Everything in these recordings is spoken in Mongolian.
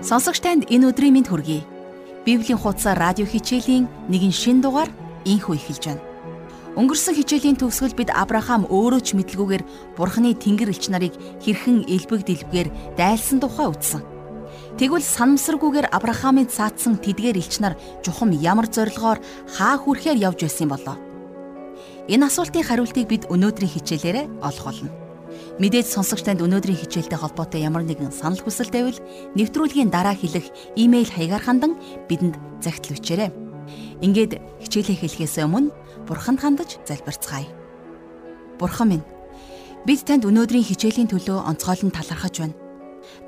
Сонсогч танд энэ өдрийн мэнд хүргэе. Библийн хуудасаар радио хичээлийн нэгэн шин дугаар инхүү эхэлж байна. Өнгөрсөн хичээлийн төгсгөл бид Авраам өөрөө ч мэдлгүйгээр Бурхны тэнгэр элч нарыг хэрхэн элбэг дэлбгээр дайлсан тухай үзсэн. Тэгвэл санамсаргүйгээр Авраамын цаатсан тэдгээр элч нар чухам ямар зорилгоор хаа хүрэхээр явж байсан болоо. Энэ асуултын хариултыг бид өнөөдрийн хичээлээрээ олох болно. Мэдээж сонсогч танд өнөөдрийн хичээлтэй холбоотой ямар нэгэн санал хүсэл байвал нэвтрүүлгийн дараа хэлэх имэйл хаягаар хандан бидэнд загтал өчээрэй. Ингээд хичээлээ хэлэхээс өмнө Бурханд хандаж залбирцгаая. Бурхан минь, бид танд өнөөдрийн хичээлийн төлөө онцгойлон талархаж байна.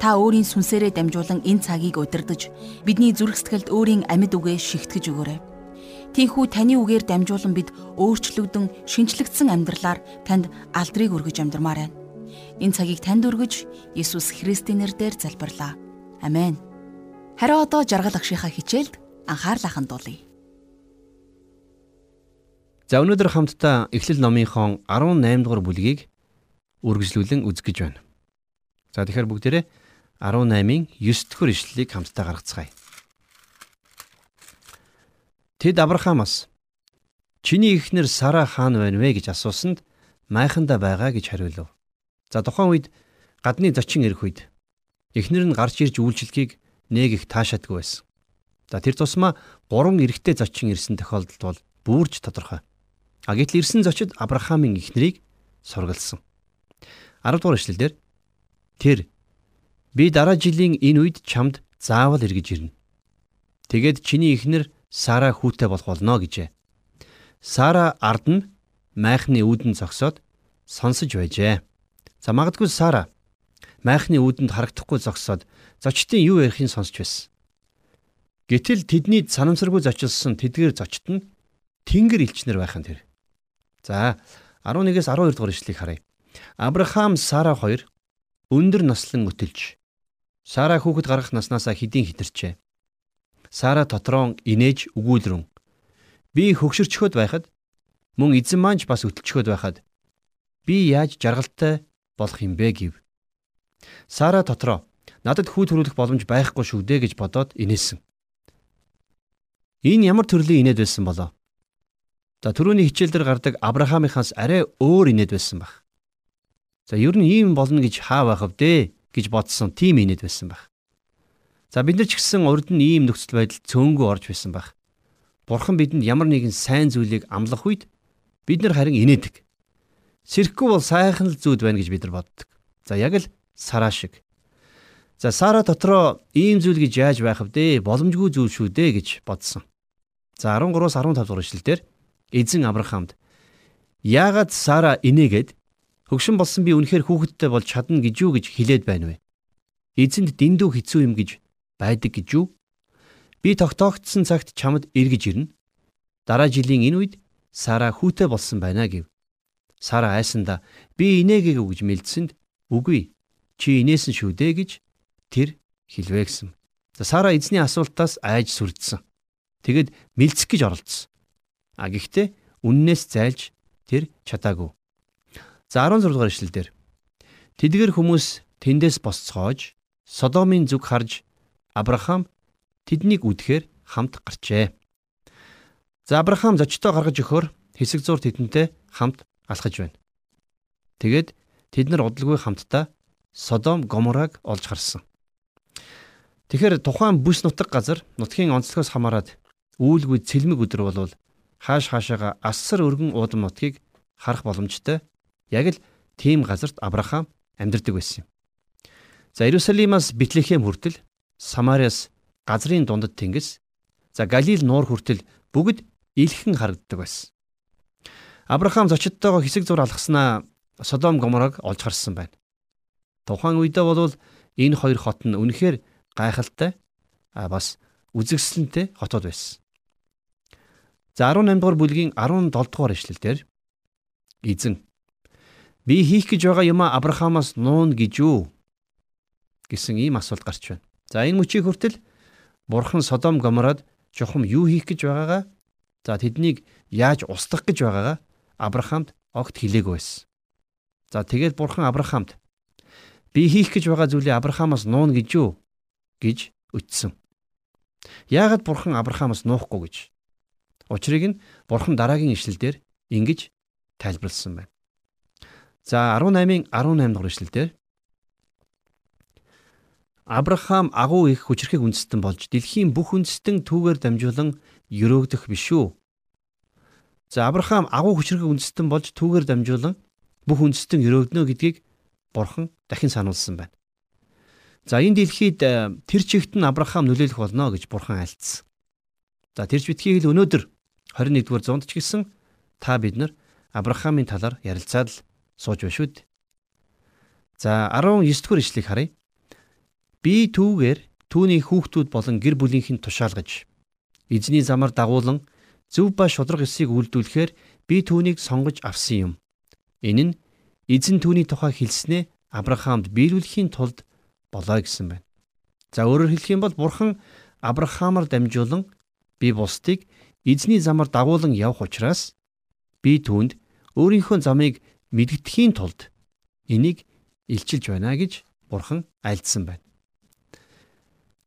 Та өөрийн сүнсээрээ дамжуулан энэ цагийг удирдах, бидний зүрх сэтгэлд өөрийн амьд үгээ шигтгэж өгөөрэй. Тинхүү таны үгээр дамжуулан бид өөрчлөгдөн шинчлэгдсэн амьдралаар танд алдрыг өргөж амьдрмаар байна. Энэ цагийг танд өргөж Иесус Христийн нэрээр залбирлаа. Амен. Харин одоо жаргал агшийнхаа хичээлд анхаарлаа хандуулъя. За өнөөдөр хамтдаа Эхлэл номынхон 18 дугаар бүлгийг үргэлжлүүлэн үзэх гэж байна. За тэгэхээр бүгдээрээ 18-ын 9 дэх ишлэлийг хамтдаа гаргацгаая. Тэд Авраамаас чиний эхнэр Сара хаан байна вэ гэж асуусанд майханда байгаа гэж хариулв. За тухайн үед гадны зочин ирэх үед эхнэр нь гарч ирж үйлчлэгийг нэг их таашаадгүй байсан. За тэр тусмаа гурван эрэгтэй зочин ирсэн тохиолдолд бол бүрж тодорхой. А гэтэл ирсэн зочид Авраамийн эхнэрийг сургалсан. 10 дугаар эшлэлдэр тэр би дараа жилийн энэ үед чамд заавал эргэж ирнэ. Тэгэд чиний эхнэр Сара хүүтэй болох болно гэжээ. Сара ард нь майхны үүдэн зогсоод сонсож байжээ. За магадгүй Сара майхны үүдэнд харагдахгүй зогсоод зочдын юу ярихыг сонсч байсан. Гэтэл тэдний санамсаргүй зочилсон тэдгээр зочд нь тэнгэр элчнэр байх нь тэр. За 11-ээс 12 дугаар ишлэгийг харъя. Авраам Сара хоёр өндөр наслан өтөлж Сара хүүхэд гаргах наснаасаа хэдийн хитэрчээ. Сара дотроо инээж өгүүлрэн би хөгшөрчхөд байхад мөн эзэн маань ч бас өтөлчхөд байхад би яаж жаргалтай болох юм бэ гэв. Сара дотроо надад хүү төрүүлэх боломж байхгүй шүү дээ гэж бодоод инээсэн. Энэ ямар төрлийн инээд байсан болоо? За түрүүний хичээлдэр гардаг Авраамийнхаас арай өөр инээд байсан баг. За ер нь ийм болно гэж хаа байх вэ гэж бодсон тийм инээд байсан баг. За бид нар ч гэсэн урд нь ийм нөхцөл байдал цөөнгөө орж байсан баг. Бурхан бидэнд ямар нэгэн сайн зүйлийг амлах үед бид нар харин инээдэг. Сэрхгүй бол сайхан л зүуд байна гэж бид нар боддог. За яг л сараа шиг. За Сара дотроо ийм зүйл гэж яаж байх вэ? Боломжгүй зүйл шүү дээ гэж бодсон. За 13-аас 15 дугаар ишлэлдэр эзэн Авраамд яагаад Сара инээгээд хөгшин болсон би үнэхээр хүүхэдтэй болж чадна гэж юу гэж хэлээд байна вэ? Эзэнд дэндүү хэцүү юм гэж байдаг гэж юу? Би тогтоогдсон цагт чамд эргэж ирнэ. Дараа жилийн энэ үед Сара хүүтэй болсон байна гэв. Сара айсанда би инээгээ гэж мэлдсэнд үгүй чи инээсэн шүү дээ гэж тэр хэлвэ гэсэн. За Сара эзний асуултаас айж сүрдсэн. Тэгэд мэлцэх гэж оролдсон. А гэхдээ үннээс зайлж тэр чадаагүй. За 16 дугаар ишлэлдэр тэдгэр хүмүүс тэндээс босцоож Содомын зүг харж Авраам тэднийг үдэхээр хамт гарчээ. За Авраам зочдоо гаргаж өгөхөр хэсэг зур тэдэнтэй хамт алхаж байна. Тэгээд тэд нар удалгүй хамтдаа Содом Гомораг олж харсан. Тэгэхээр тухайн бүс нутаг газар нутгийн онцлогоос хамаарат үүлгүй цэлмэг өдр болвол хааш хаашаага ассар өргөн уудам нутгийг харах боломжтой. Яг л тийм газарт Авраам амьдардаг байсан юм. За Иерусалимаас Бэтлехэм хүртэл Самариас газрын дундад тэнгис за Галил нуур хүртэл бүгд илхэн харагддаг байсан. Авраам зочдтойгоо хэсэг зур алгаснаа Содом Гоморог олж харсан байна. Тухайн үедээ бол энэ хоёр хот нь үнэхээр гайхалтай а бас үзэгсэлэнтэй хотод байсан. За 18 дугаар бүлгийн 17 дугаар ишлэлдэр эзэн би хийх гэж байгаа юм а Авраамаас нуун гэж юу гэсэн ийм асуулт гарч байна. За энэ мөчийг хүртэл бурхан Содом Гомород чухам юу хийх гэж байгаагаа за тэднийг яаж устгах гэж байгаагаа Авраамд огт хэлээгүй байсан. За тэгээд бурхан Авраамд би хийх гэж байгаа зүйлийг Авраамаас нуун гэж юу гэж өтсөн. Яагаад бурхан Авраамаас нуухгүй гэж? Учрыг нь бурхан дараагийн ишлэлдэр ингэж тайлбарлсан байна. За 18-ын 18 дугаар ишлэлдэр Авраам агуу их хүчрхэг үндэстэн болж дэлхийн бүх үндэстэн түүгээр дамжуулан өрөөгдөх биш үү? За Авраам агуу хүчрхэг үндэстэн болж түүгээр дамжуулан бүх үндэстэн өрөөгднө гэдгийг Бурхан дахин сануулсан байна. За энэ дэлхийд э, тэр чигт нь Авраам нөлөөлөх болно гэж Бурхан альцсан. За тэрч битгий хэл өнөөдөр 21-р зуунд ч гэсэн та бид нар Авраамийн талаар ярилцаад л сууж байна шүү дээ. За 19 дугаар ишлэгийг харъя. Би түүгээр түүний хүүхдүүд болон гэр бүлийнх нь тушаалгаж эзний замаар дагуулan зөв ба шудраг эсийг үйлдүүлэхээр би түүнийг сонгож авсан юм. Энэ нь эзэн түүний тухай хэлснээ Авраамд биелүүлэхийн тулд болоо гэсэн байна. За өөрөөр хэлэх юм бол бурхан Авраамаар дамжуулан би бусдыг эзний замаар дагуулan явах учраас би түүнд өөрийнхөө замыг мэдгэдэхийн тулд энийг илчилж байна гэж бурхан альдсан байна.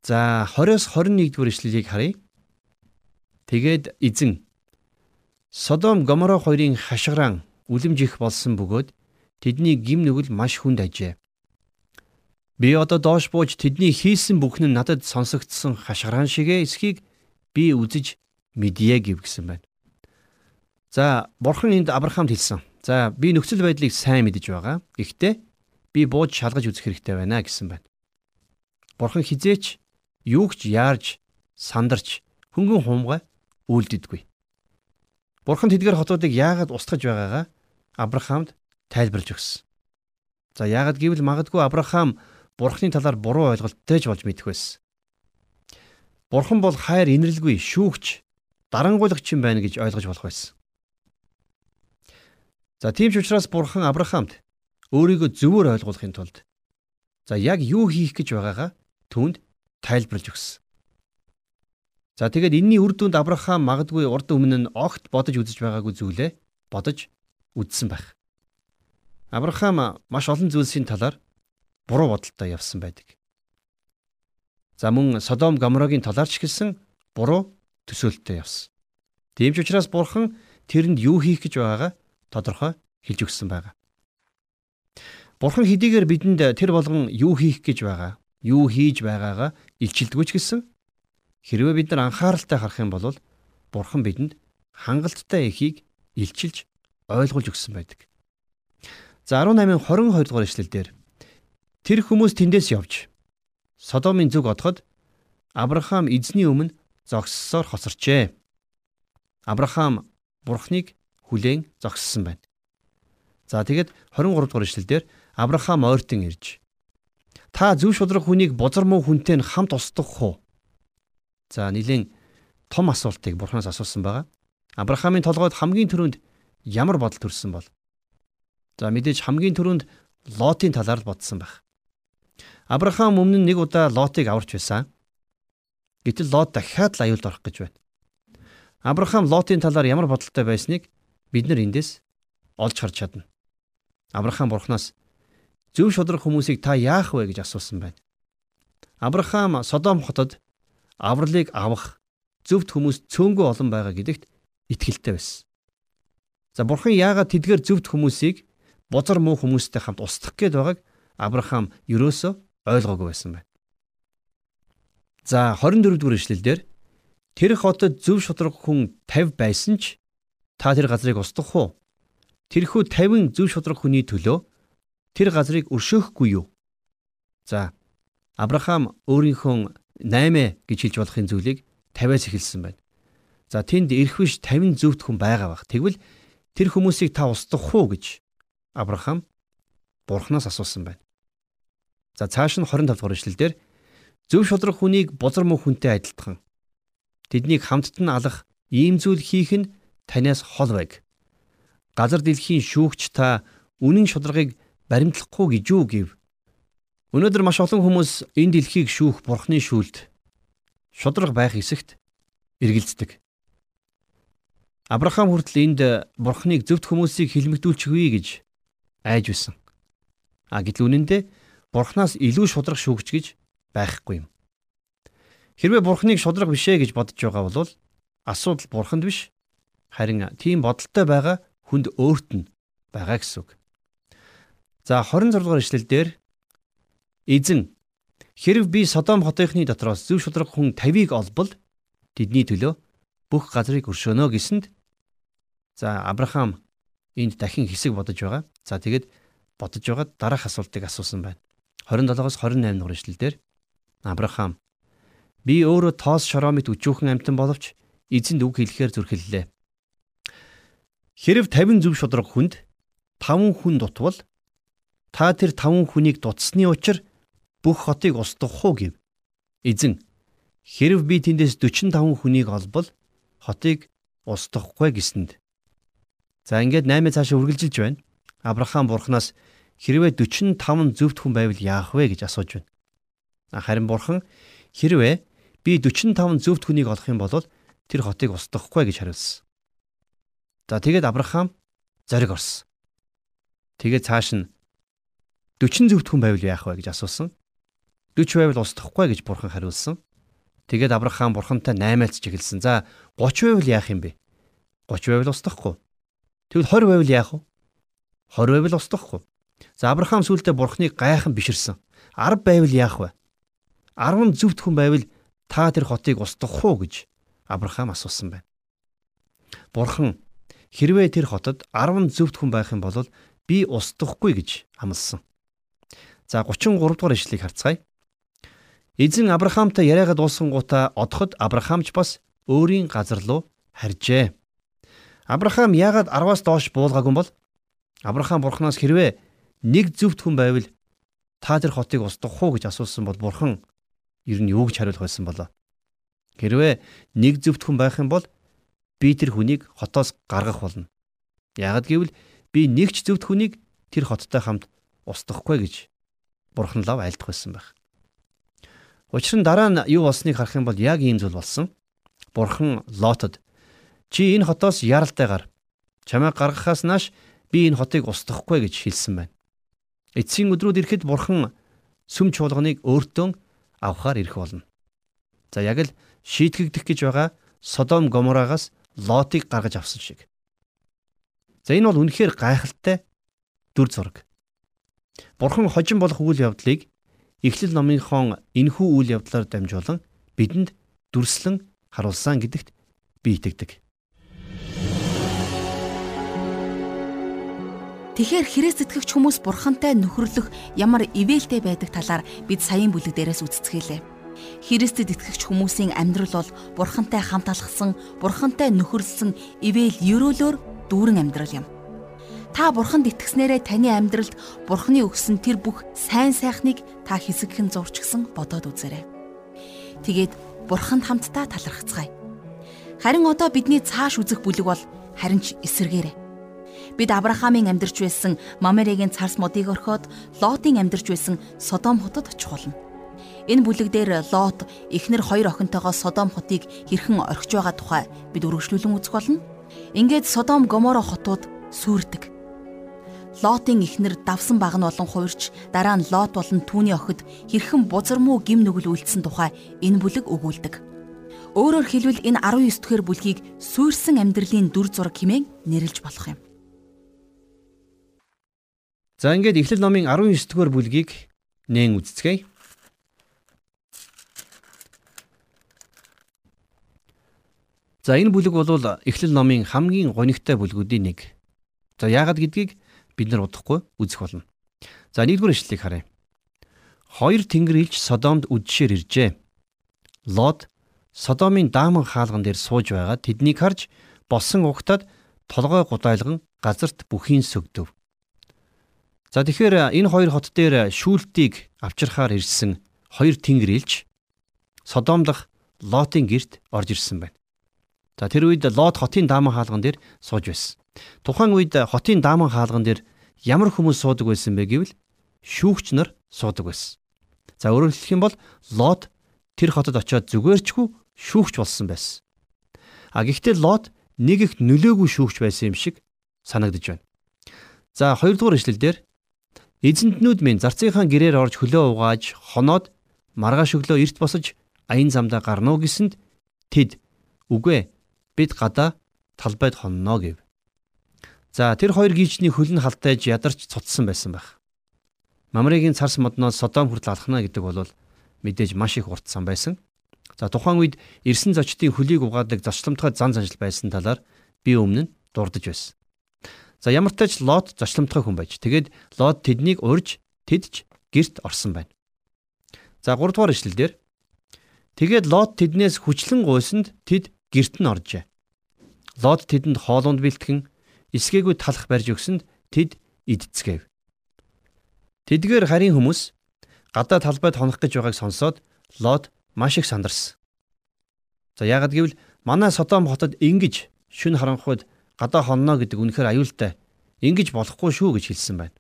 За 20-с 21 дугаар ишлэлийг харъя. Тэгээд эзэн Содом Гоморо хоёрын хашгиран үлэмжих болсон бөгөөд тэдний гим нүгэл маш хүнд ажээ. Би одоо доош бууж тэдний хийсэн бүхэн нь надад сонсогдсон хашгиран шигэ эсхийг би үзэж мэдье гэв гисэн байна. За бурхан энд Авраамд хэлсэн. За би нөхцөл байдлыг сайн мэдэж байгаа. Гэхдээ би бууж шалгаж үзэх хэрэгтэй байна гэсэн байна. Бурхан хизээч юу ч яарж сандарч хөнгөн хумгай үйлддэггүй. Бурхан тэдгээр хотуудыг яагаад устгаж байгаагаа Авраамд тайлбарлаж өгсөн. За яагаад гэвэл магадгүй Авраам Бурханы талаар буруу ойлголттой ч болж мэдэх байсан. Бурхан бол хайр инэрлгүй шүүгч дарангуйлагч юм байна гэж ойлгож болох байсан. За тийм ч учраас Бурхан Авраамд өөрийгөө зөвөр ойлгуулахын тулд за яг юу хийх гэж байгаагаа түүнд тайлбарлаж өгсөн. За тэгээд энэний үр дүнд Авраам магадгүй урд өмнө нь огт бодож үзэж байгаагүй зүйлээ бодож үзсэн байх. Авраам маш олон зүйлсийн талаар буруу бодолтой явсан байдаг. За мөн Содом Гоморогийн талаар ч гэсэн буруу төсөөлтөй явсан. Тийм ч учраас Бурхан тэрэнд юу хийх гэж байгаагаа тодорхой хэлж өгсөн байгаа. Бурхан хэдийгээр бидэнд тэр болгон юу хийх гэж байгаа юу хийж байгаагаа илчилдэггүй ч гэсэн хэрвээ бид нар анхааралтай харах юм бол Бурхан бидэнд хангалттай эхийг илчилж ойлгуулж өгсөн байдаг. За 18-ын 22 дугаар эшлэлдэр тэр хүмүүс тэндээс явж Содомын зүг одоход Авраам эзний өмнө зогссоор хосорчээ. Авраам Бурхныг хүлээн зогссон байна. За тэгэд 23 дугаар эшлэлдэр Авраам ойртон ирж Та зөв шудраг хүнийг бузар муу хүнтэй нь хамт устгах уу? За нэгэн том асуултыг Бурханаас асуусан байгаа. Авраамийн толгойд хамгийн түрүүнд ямар бодол төрсэн бол? За мэдээж хамгийн түрүүнд Лотын талаар л бодсон байх. Авраам өмнө нь нэг удаа Лотыг аварч байсан. Гэтэл Лот дахиад л аюулд орох гэж байна. Авраам Лотын талаар ямар бодолтой байсныг бид нар эндээс олж харж чадна. Авраам Бурханаас зөв шудраг хүмүүсийг та яах вэ гэж асуусан байна. Авраам Содом хотод авралыг авах зөвхт хүмүүс цөөнгөө олон байгаа гэдэгт итгэлтэй байсан. За бурхан яагаад тэдгээр зөвхт хүмүүсийг бузар муу хүмүүстэй хамт устгах гээд байгааг Авраам ерөөсөө ойлгоогүй байсан байна. За 24 дугаар ишлэлдэр тэр хотод зөв шудраг хүн 50 байсан ч та тэр газрыг устгах уу? Тэрхүү 50 зөв шудраг хүний төлөө тэр газрыг өршөөхгүй юу? За Авраам өөрийнхөө 8 гэж хэлж болохын зүйлийг 50-аас эхэлсэн байна. За тэнд ирэх биш 50 зөвхт хүн байгаа бах. Тэгвэл тэр хүмүүсийг та устгах уу гэж Авраам Бурханаас асуусан байна. За цааш нь 25 дугаар эшлэлдэр зөв шудраг хүнийг бузар муу хүнтэй адилтхан тэднийг хамтд нь алах ийм зүйл хийх нь танаас хол байг. Газар дэлхийн шүүгч та үнэн шударгыг баримтлахгүй гэж юу гэв. Өнөөдөр маш олон хүмүүс энэ дэлхийг шүүх бурхны шүүлд шудраг байх эсэгт эргэлздэг. Авраам хүртэл энд бурхныг зөвхт хүмүүсийг хилмигдүүлчихвээ гэж айж байсан. А гэтэл үнэндээ бурхнаас илүү шудраг шүүгч гэж байхгүй юм. Хэрвээ бурхныг шудраг бишээ гэж бодож байгаа бол асуудал бурханд биш харин тийм бодолтой байгаа хүнд өөрт нь байгаа гэсэн үг. За 26 дугаар ишлэлдэр эзэн хэрв би Содом хотынхны дотроос зөв шудраг хүн 50-ыг олбол тэдний төлөө бүх газрыг өршөөнө гэсэнд за Авраам энд дахин хэсэг бодож байгаа. За тэгэд бодож байгаа дараах асуултыг асуусан байна. 27-оос 28 дугаар ишлэлдэр Авраам би өөрөө тоос шоромит өчүүхэн амтан боловч эзэнд үг хэлэхээр зүрхэллээ. Хэрв 50 зөв шудраг хүнд 5 хүн дутвал та тэр 5 хүнийг дутсны учир бүх хотыг устгах уу гэв. Эзэн хэрв би тэндээс 45 хүнийг олбол хотыг устгахгүй гэсэнд. За ингээд 8 цаашаа үргэлжилж байна. Авраам бурхнаас хэрвээ 45 зөвхт хүн байвал яах вэ гэж асууж байна. Харин бурхан хэрвээ би 45 зөвхт хүнийг олох юм бол тэр хотыг устгахгүй гэж хариулсан. За тэгээд Авраам зориг орсон. Тэгээд цааш нь 40 зөвхт хүн байвал яах вэ гэж асуусан. 40 байвал устгахгүй гэж бурхан хариулсан. Тэгээд Авраам бурхантай наймаалцж эхэлсэн. За 30 байвал яах юм бэ? 30 байвал устгахгүй. Тэгвэл 20 байвал яах вэ? 20 байвал устгахгүй. За Авраам сүултээ бурхныг гайхан биширсэн. 10 байвал яах вэ? 10 зөвхт хүн байвал та тэр хотыг устгах уу гэж Авраам асуусан байна. Бурхан Хэрвээ тэр хотод 10 зөвхт хүн байх юм бол би устдахгүй гэж амласан. За 33 дугаар ишлэгийг харцгаая. Эзэн Авраамтай яриагаа дуусгангуудаа одоход Авраамч бас өөрийн газар руу харжээ. Авраам яагаад 10-аас доош буулгаагүй бол Авраам бурхнаас хэрвээ нэг зөвхт хүн байвал та тэр хотыг устгах уу гэж асуусан бол бурхан ер нь юу гэж хариулах байсан болоо. Хэрвээ нэг зөвхт хүн байх юм бол би тэр хүнийг хотоос гаргах болно. Ягд гэвэл би нэг ч зөвхт хүнийг тэр хоттой хамт устгахгүй гэж бурхан лав айлдах байсан байх. Учир нь дараа нь юу болсныг харах юм бол яг ийм зүйл болсон. Бурхан Лотод чи энэ хотоос яралтай гар. Чамайг гаргахаас нааш би энэ хотыг устгахгүй гэж хэлсэн байна. Эцсийн өдрүүд ирэхэд бурхан сүм чуулганыг өөртөө авахар ирэх болно. За яг л шийтгэгдэх гэж байгаа Содом Гоморагаас Лотыг гаргаж авсан шиг. За энэ бол үнэхээр гайхалтай дүр зураг. Бурхан хожим болох үйл явдлыг Эхлэл номынхон энхүү үйл явдлаар дамжуулан бидэнд дүрслэн харуулсан гэдэгт би итгэдэг. Тэгэхээр Христ итгэгч хүмүүс бурхантай нөхөрлөх ямар ивэлтэй байдаг талаар бид саяын бүлэг дээрээс үздцгээлээ. Христэд итгэгч хүмүүсийн амьдрал бол бурхантай хамт алхсан, бурхантай нөхөрлсөн ивэл ерөөлөөр дүүрэн амьдрал юм. Та бурханд итгэснээрээ таны амьдралд бурханы өгсөн тэр бүх сайн сайхныг та хэсэгхэн зурчгсан бодоод үзээрэй. Тэгээд бурханд хамтдаа талархацгаая. Харин одоо бидний цааш үзэх бүлэг бол харин ч эсэргээрээ. Бид Авраамийн амьдарч байсан Мамерегийн царс модыг орхиод Лотын амьдарч байсан Содом хотод очих болно. Энэ бүлэг дээр Лот эхнэр хоёр охинтойгоо Содом хотыг хэрхэн орхиж байгаа тухай бид үргэлжлүүлэн үзэх болно. Ингээд Содом Гоморо хотууд сүрдэг. Лотын эхнэр давсан баг нь болон хуурч дараа нь Лот болон түүний охид хэрхэн бузар муу гим нүгэл үйлдсэн тухай энэ бүлэг өгүүлдэг. Өөрөөр хэлбэл энэ 19 дэх бүлгийг сүрсэн амьдралын дүр зураг хэмээн нэрлэж болох юм. За ингээд Эхлэл номын 19 дэх бүлгийг нээн үзцгээе. За энэ бүлэг бол Эхлэл номын хамгийн гонигтай бүлгүүдийн нэг. За яагаад гэдгийг бид нар удахгүй үзэх болно. За нэгдүгээр ишлэлийг харъя. Хоёр тэнгэр илж Содомд үдшээр иржээ. Лот Содомын дааман хаалган дээр сууж байгаа тэднийг харж болсон угтаад толгой гудайлган газарт бүхийн сөгдөв. За тэгэхээр энэ хоёр хот дээр шүүлтийг авчирхаар ирсэн хоёр тэнгэр илж Содомдох Лотын герт орж ирсэн байна. За тэр үед Лот хотын дааман хаалган дээр сууж байсан. Тухайн үед хотын дааман хаалган дээр ямар хүмүүс суудаг байсан бэ гэвэл шүүгч нар суудаг байсан. За өөрөөр хэлэх юм бол Лот тэр хотод очиод зүгээрчгүй шүүгч болсон байсан. А гэхдээ Лот нэг их нөлөөгүй шүүгч байсан юм шиг санагдаж байна. За хоёрдугаар ишлэл дээр эзэнтнүүд минь зарцынхаа гэрээр орж хөлөө угааж хоноод маргааш өглөө эрт босож аян замдаа гарна уу гэсэнд тэд үгүй бид гадаа талбайд хонно гэв. За тэр хоёр гийчний хөлн халтайж ядарч цуцсан байсан байх. Мамрыгийн царс модноос Содом хүртэл алхна гэдэг бол мэдээж маш их уртсан байсан. За тухайн үед ирсэн зочдын хөлийг угаадаг зочломтгой зан заншил байсан талаар би өмнө нь дурдж байсан. За ямар ч тач Лот зочломтгой хүн байж тэгээд Лот тэднийг урьж тэдж герт орсон байна. За 3 дугаар ишлэлдэр тэгээд Лот тэднээс хүчлэн гуйсанд тэд герт нь оржээ. Лот тэдэнд хоолунд бэлтгэн эсгээгүй талах барьж өгсөнд тэд идцгээв. Тэдгээр харийн хүмүүс гадаа талбайд хонох гэж байгааг сонсоод Лот маш их сандарсан. За яагад гэвэл манай Содом хотод ингэж шүн харанхуйд гадаа хонно гэдэг үнэхээр аюултай. Ингэж болохгүй шүү гэж хэлсэн байна.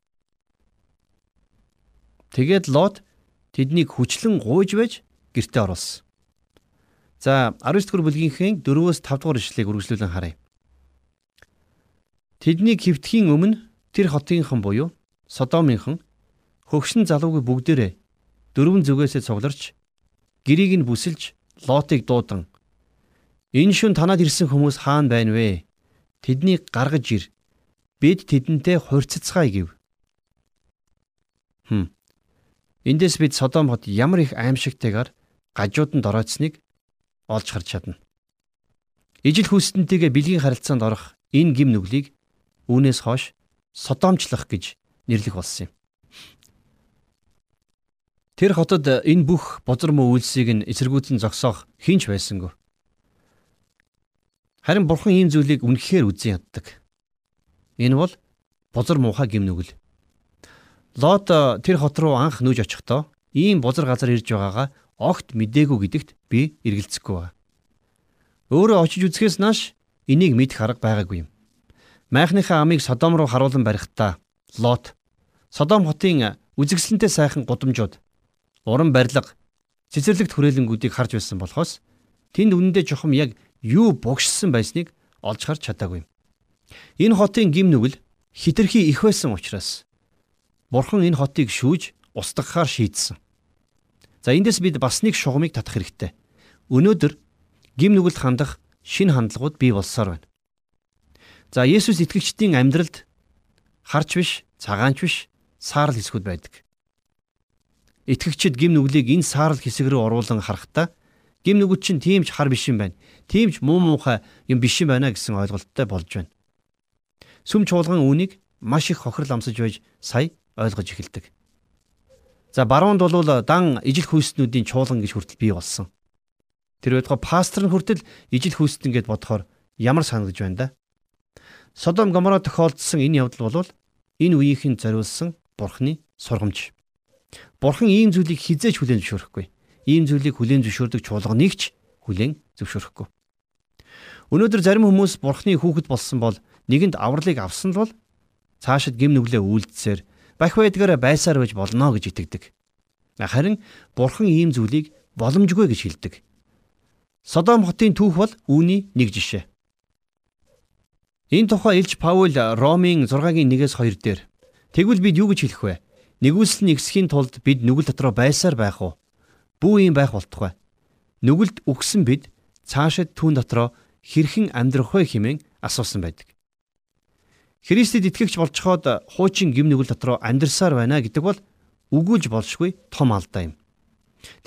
Тэгээд Лот тэднийг хүчлэн гуйж байж гэртээ оруулсан. За 19 дугаар бүлгийнхээ 4-өөс 5 дугаар ишлэгийг үргэлжлүүлэн харъя. Тэднийг хөвтхийн өмнө тэр хотынхан буюу Содомынхан хөгшин залуугүй бүгдээрээ дөрвөн зүгээсээ цугларч гэрийг нь бүсэлж Лотыг дуудан Энэ шүн танад ирсэн хүмүүс хаана байна вэ? Тэднийг гаргаж ир. Бид тэдэнтэй хурццгаая гэв. Хм. Эндээс бид Содом хот ямар их аимшигтайгаар гажууданд оройтсныг олж харж чадна. Ижил хүстэнтэйгээ бэлгийн харилцаанд орох энэ гим нүглийг үүнээс хойш Содомчлох гэж нэрлэх болсон юм. Тэр хотод энэ бүх бозор муу үйлсийг нь эсэргүүцэн зогсоох хинч байсангүй. Харин бурхан ийм зүйлийг үнэхээр үзэн яддаг. Энэ бол бозор муухай гимнүгэл. Лот тэр хот руу анх нүүж очихдоо ийм бозор газар ирж байгаагаа огт мдээгүй гэдэгт би эргэлзэхгүй байна. Өөрөө очиж үзэхээс нааш энийг мэдэх арга байгаагүй юм. Майхныхаа амийг Содом руу харуулan барихтаа Лот Содом хотын үзэгсэлэнтэй сайхан гудамжууд уран барилга, цэцэрлэгт хүрээлэнгүүдийг харж байсан болохоос тэнд үнэндээ жохом яг юу богшсон байсныг олж харж чадаагүй. Энэ хотын гим нүгэл хитрхи их байсан учраас Бурхан энэ хотыг шүүж устгахаар шийдсэн. За эндээс бид бас нэг шугамыг татах хэрэгтэй. Өнөөдөр гим нүгэлд хандах шин хандлагууд бий болсоор байна. За Есүс итгэгчдийн амьдралд харч биш, цагаанч биш, саарл хэсгүүд байдаг итгэгчид гим нүглийг энэ саарл хэсэг рүү оруулан харахтаа гим нүгүүд чинь тийм ч хар биш юм байна. Тийм ч муу муухай юм биш юм байна гэсэн ойлголттой болж байна. Сүм чуулган үүнийг маш их хохирол амсаж байж сая ойлгож эхэлдэг. За баруунд бол дан ижил хүйстнүүдийн чуулган гэж хүртэл бий болсон. Тэр байтугай пастор нь хүртэл ижил хүйстэн гэд бодохоор ямар санагдж байна да. Содом Гоморо тохиолдсон энэ явдал бол энэ үеийнхэн зориулсан бурхны сургамж. Бурхан ийм зүйлийг хизээж хүлээн зөвшөөрөхгүй. Ийм зүйлийг хүлээн зөвшөөрдөг чуулга нэгч хүлээн зөвшөөрөхгүй. Өнөөдөр зарим хүмүүс Бурханы хүүхэд болсон бол нэгэнд авралыг авсан л бол цаашид гим нүглээ үйлдсээр бах байдгаараа байсаар байж болно гэж итгэдэг. Харин Бурхан ийм зүйлийг боломжгүй гэж хэлдэг. Содом хотын түүх бол үүний нэг жишээ. Энэ тухай Илж Паул Ромын 6-гийн 1-ээс 2 дээр тэгвэл бид юу гэж хэлэх вэ? Нэгүсэл нэгсхийн тулд бид нүгэл дотроо байсаар байх уу? Бүү юм байх болтугай. Нүгэлд үгсэн бид цаашид түүн дотроо хэрхэн амьдрах вэ хэмээн асуусан байдаг. Христэд итгэгч болцоход хуучин гим нүгэл дотроо амьдрсаар байна гэдэг бол үгүүлж болшгүй том алдаа юм.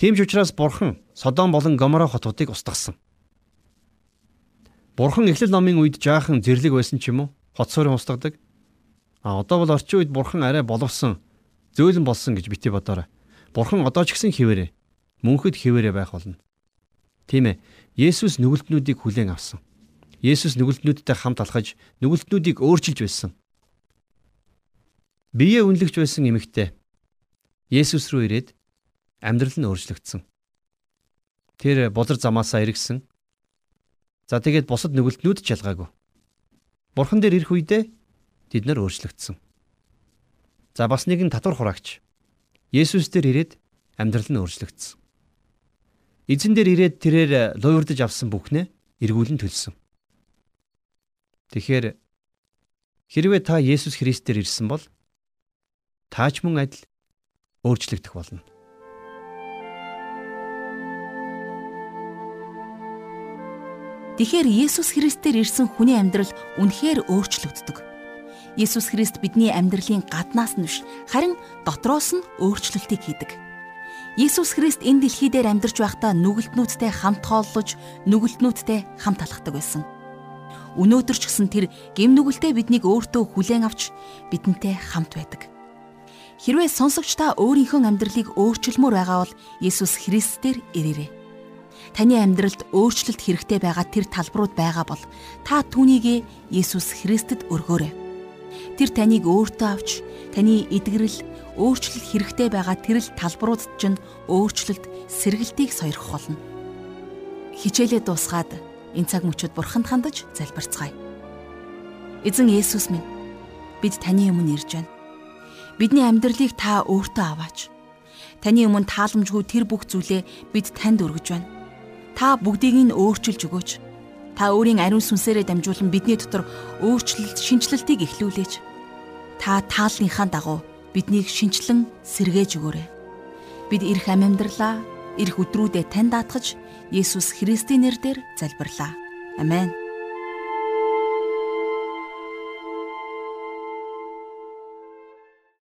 Тийм ч учраас Бурхан Содом болон Гоморо хотуудыг устгасан. Бурхан Эхлэл номын үед жаахан зэрлэг байсан ч юм уу? Хот суурин устгадаг. А одоо бол орчин үед Бурхан арай боловсон зөөлөн болсон гэж бити бодоорой. Бурхан одоо ч гэсэн хിവэрэ. Мөнхөд хിവэрэ байх болно. Тийм ээ. Есүс нүгэлтнүүдийг хүлээн авсан. Есүс нүгэлтнүүдтэй хамт алхаж нүгэлтнүүдийг өөрчилж байсан. Бие үнэлэгч байсан эмэгтэй Есүс рүү ирээд амьдрал нь өөрчлөгдсөн. Тэр болор замаасаа эргэсэн. За тэгээд бусад нүгэлтнүүд ч ялгаагүй. Бурхан дээр ирэх үедээ тэд нар өөрчлөгдсөн. За бас нэгэн татвар хураагч. Есүс дээр ирээд амьдрал нь өөрчлөгдсөн. Эзэн дээр ирээд тэрээр луйвардж авсан бүхнээ эргүүлэн төлсөн. Тэгэхээр хэрвээ та Есүс Христээр ирсэн бол таач мөн адил өөрчлөгдөх болно. Тэгэхээр Есүс Христээр ирсэн хүний амьдрал үнэхээр өөрчлөгддөг. Есүс Христ бидний амьдралын гаднаас нь биш, харин дотроос нь өөрчлөлтийг хийдэг. Есүс Христ энэ дэлхий дээр амьдарч байхдаа нүгэлтнүүдтэй хамт хооллож, нүгэлтнүүдтэй хамт алхдаг байсан. Өнөөдөр ч гэсэн тэр гэм нүгэлтэй биднийг өөртөө хүлээн авч бидэнтэй хамт байдаг. Хэрвээ сонсогч та өөрийнхөө амьдралыг өөрчилмөр байгаа бол Есүс Христээр ирээрэй. Таны амьдралд өөрчлөлт хэрэгтэй байгаа тэр талбарууд байгаа бол та түүнийг Есүс Христэд өргөөрэй. Тэр таныг өөртөө авч таны эдгэрэл өөрчлөлт хэрэгтэй байгаа тэрл талбарууд чинь өөрчлөлт сэргэлтийг сойрох болно. Хичээлээ дуусгаад энэ цаг мөчид бурханд хандаж залбирцгаая. Эзэн Есүс минь бид таны өмнө ирж байна. Бидний амьдралыг та өөртөө аваач. Таны өмнө тааламжгүй тэр бүх зүйлээ бид танд өргөж байна Та бүгдийг нь өөрчилж өгөөч. Та өөрийн ариун сүнсээрээ дамжуулан бидний дотор өөрчлөлт, шинчлэлтийг эхлүүлээч. Та таалныхаа дагуу биднийг шинчлэн сэргээж өгөөрэй. Бид эрх амьамьдралаа, эрх өдрүүдэд тань даатгаж Есүс Христийн нэрээр залбирлаа. Амен.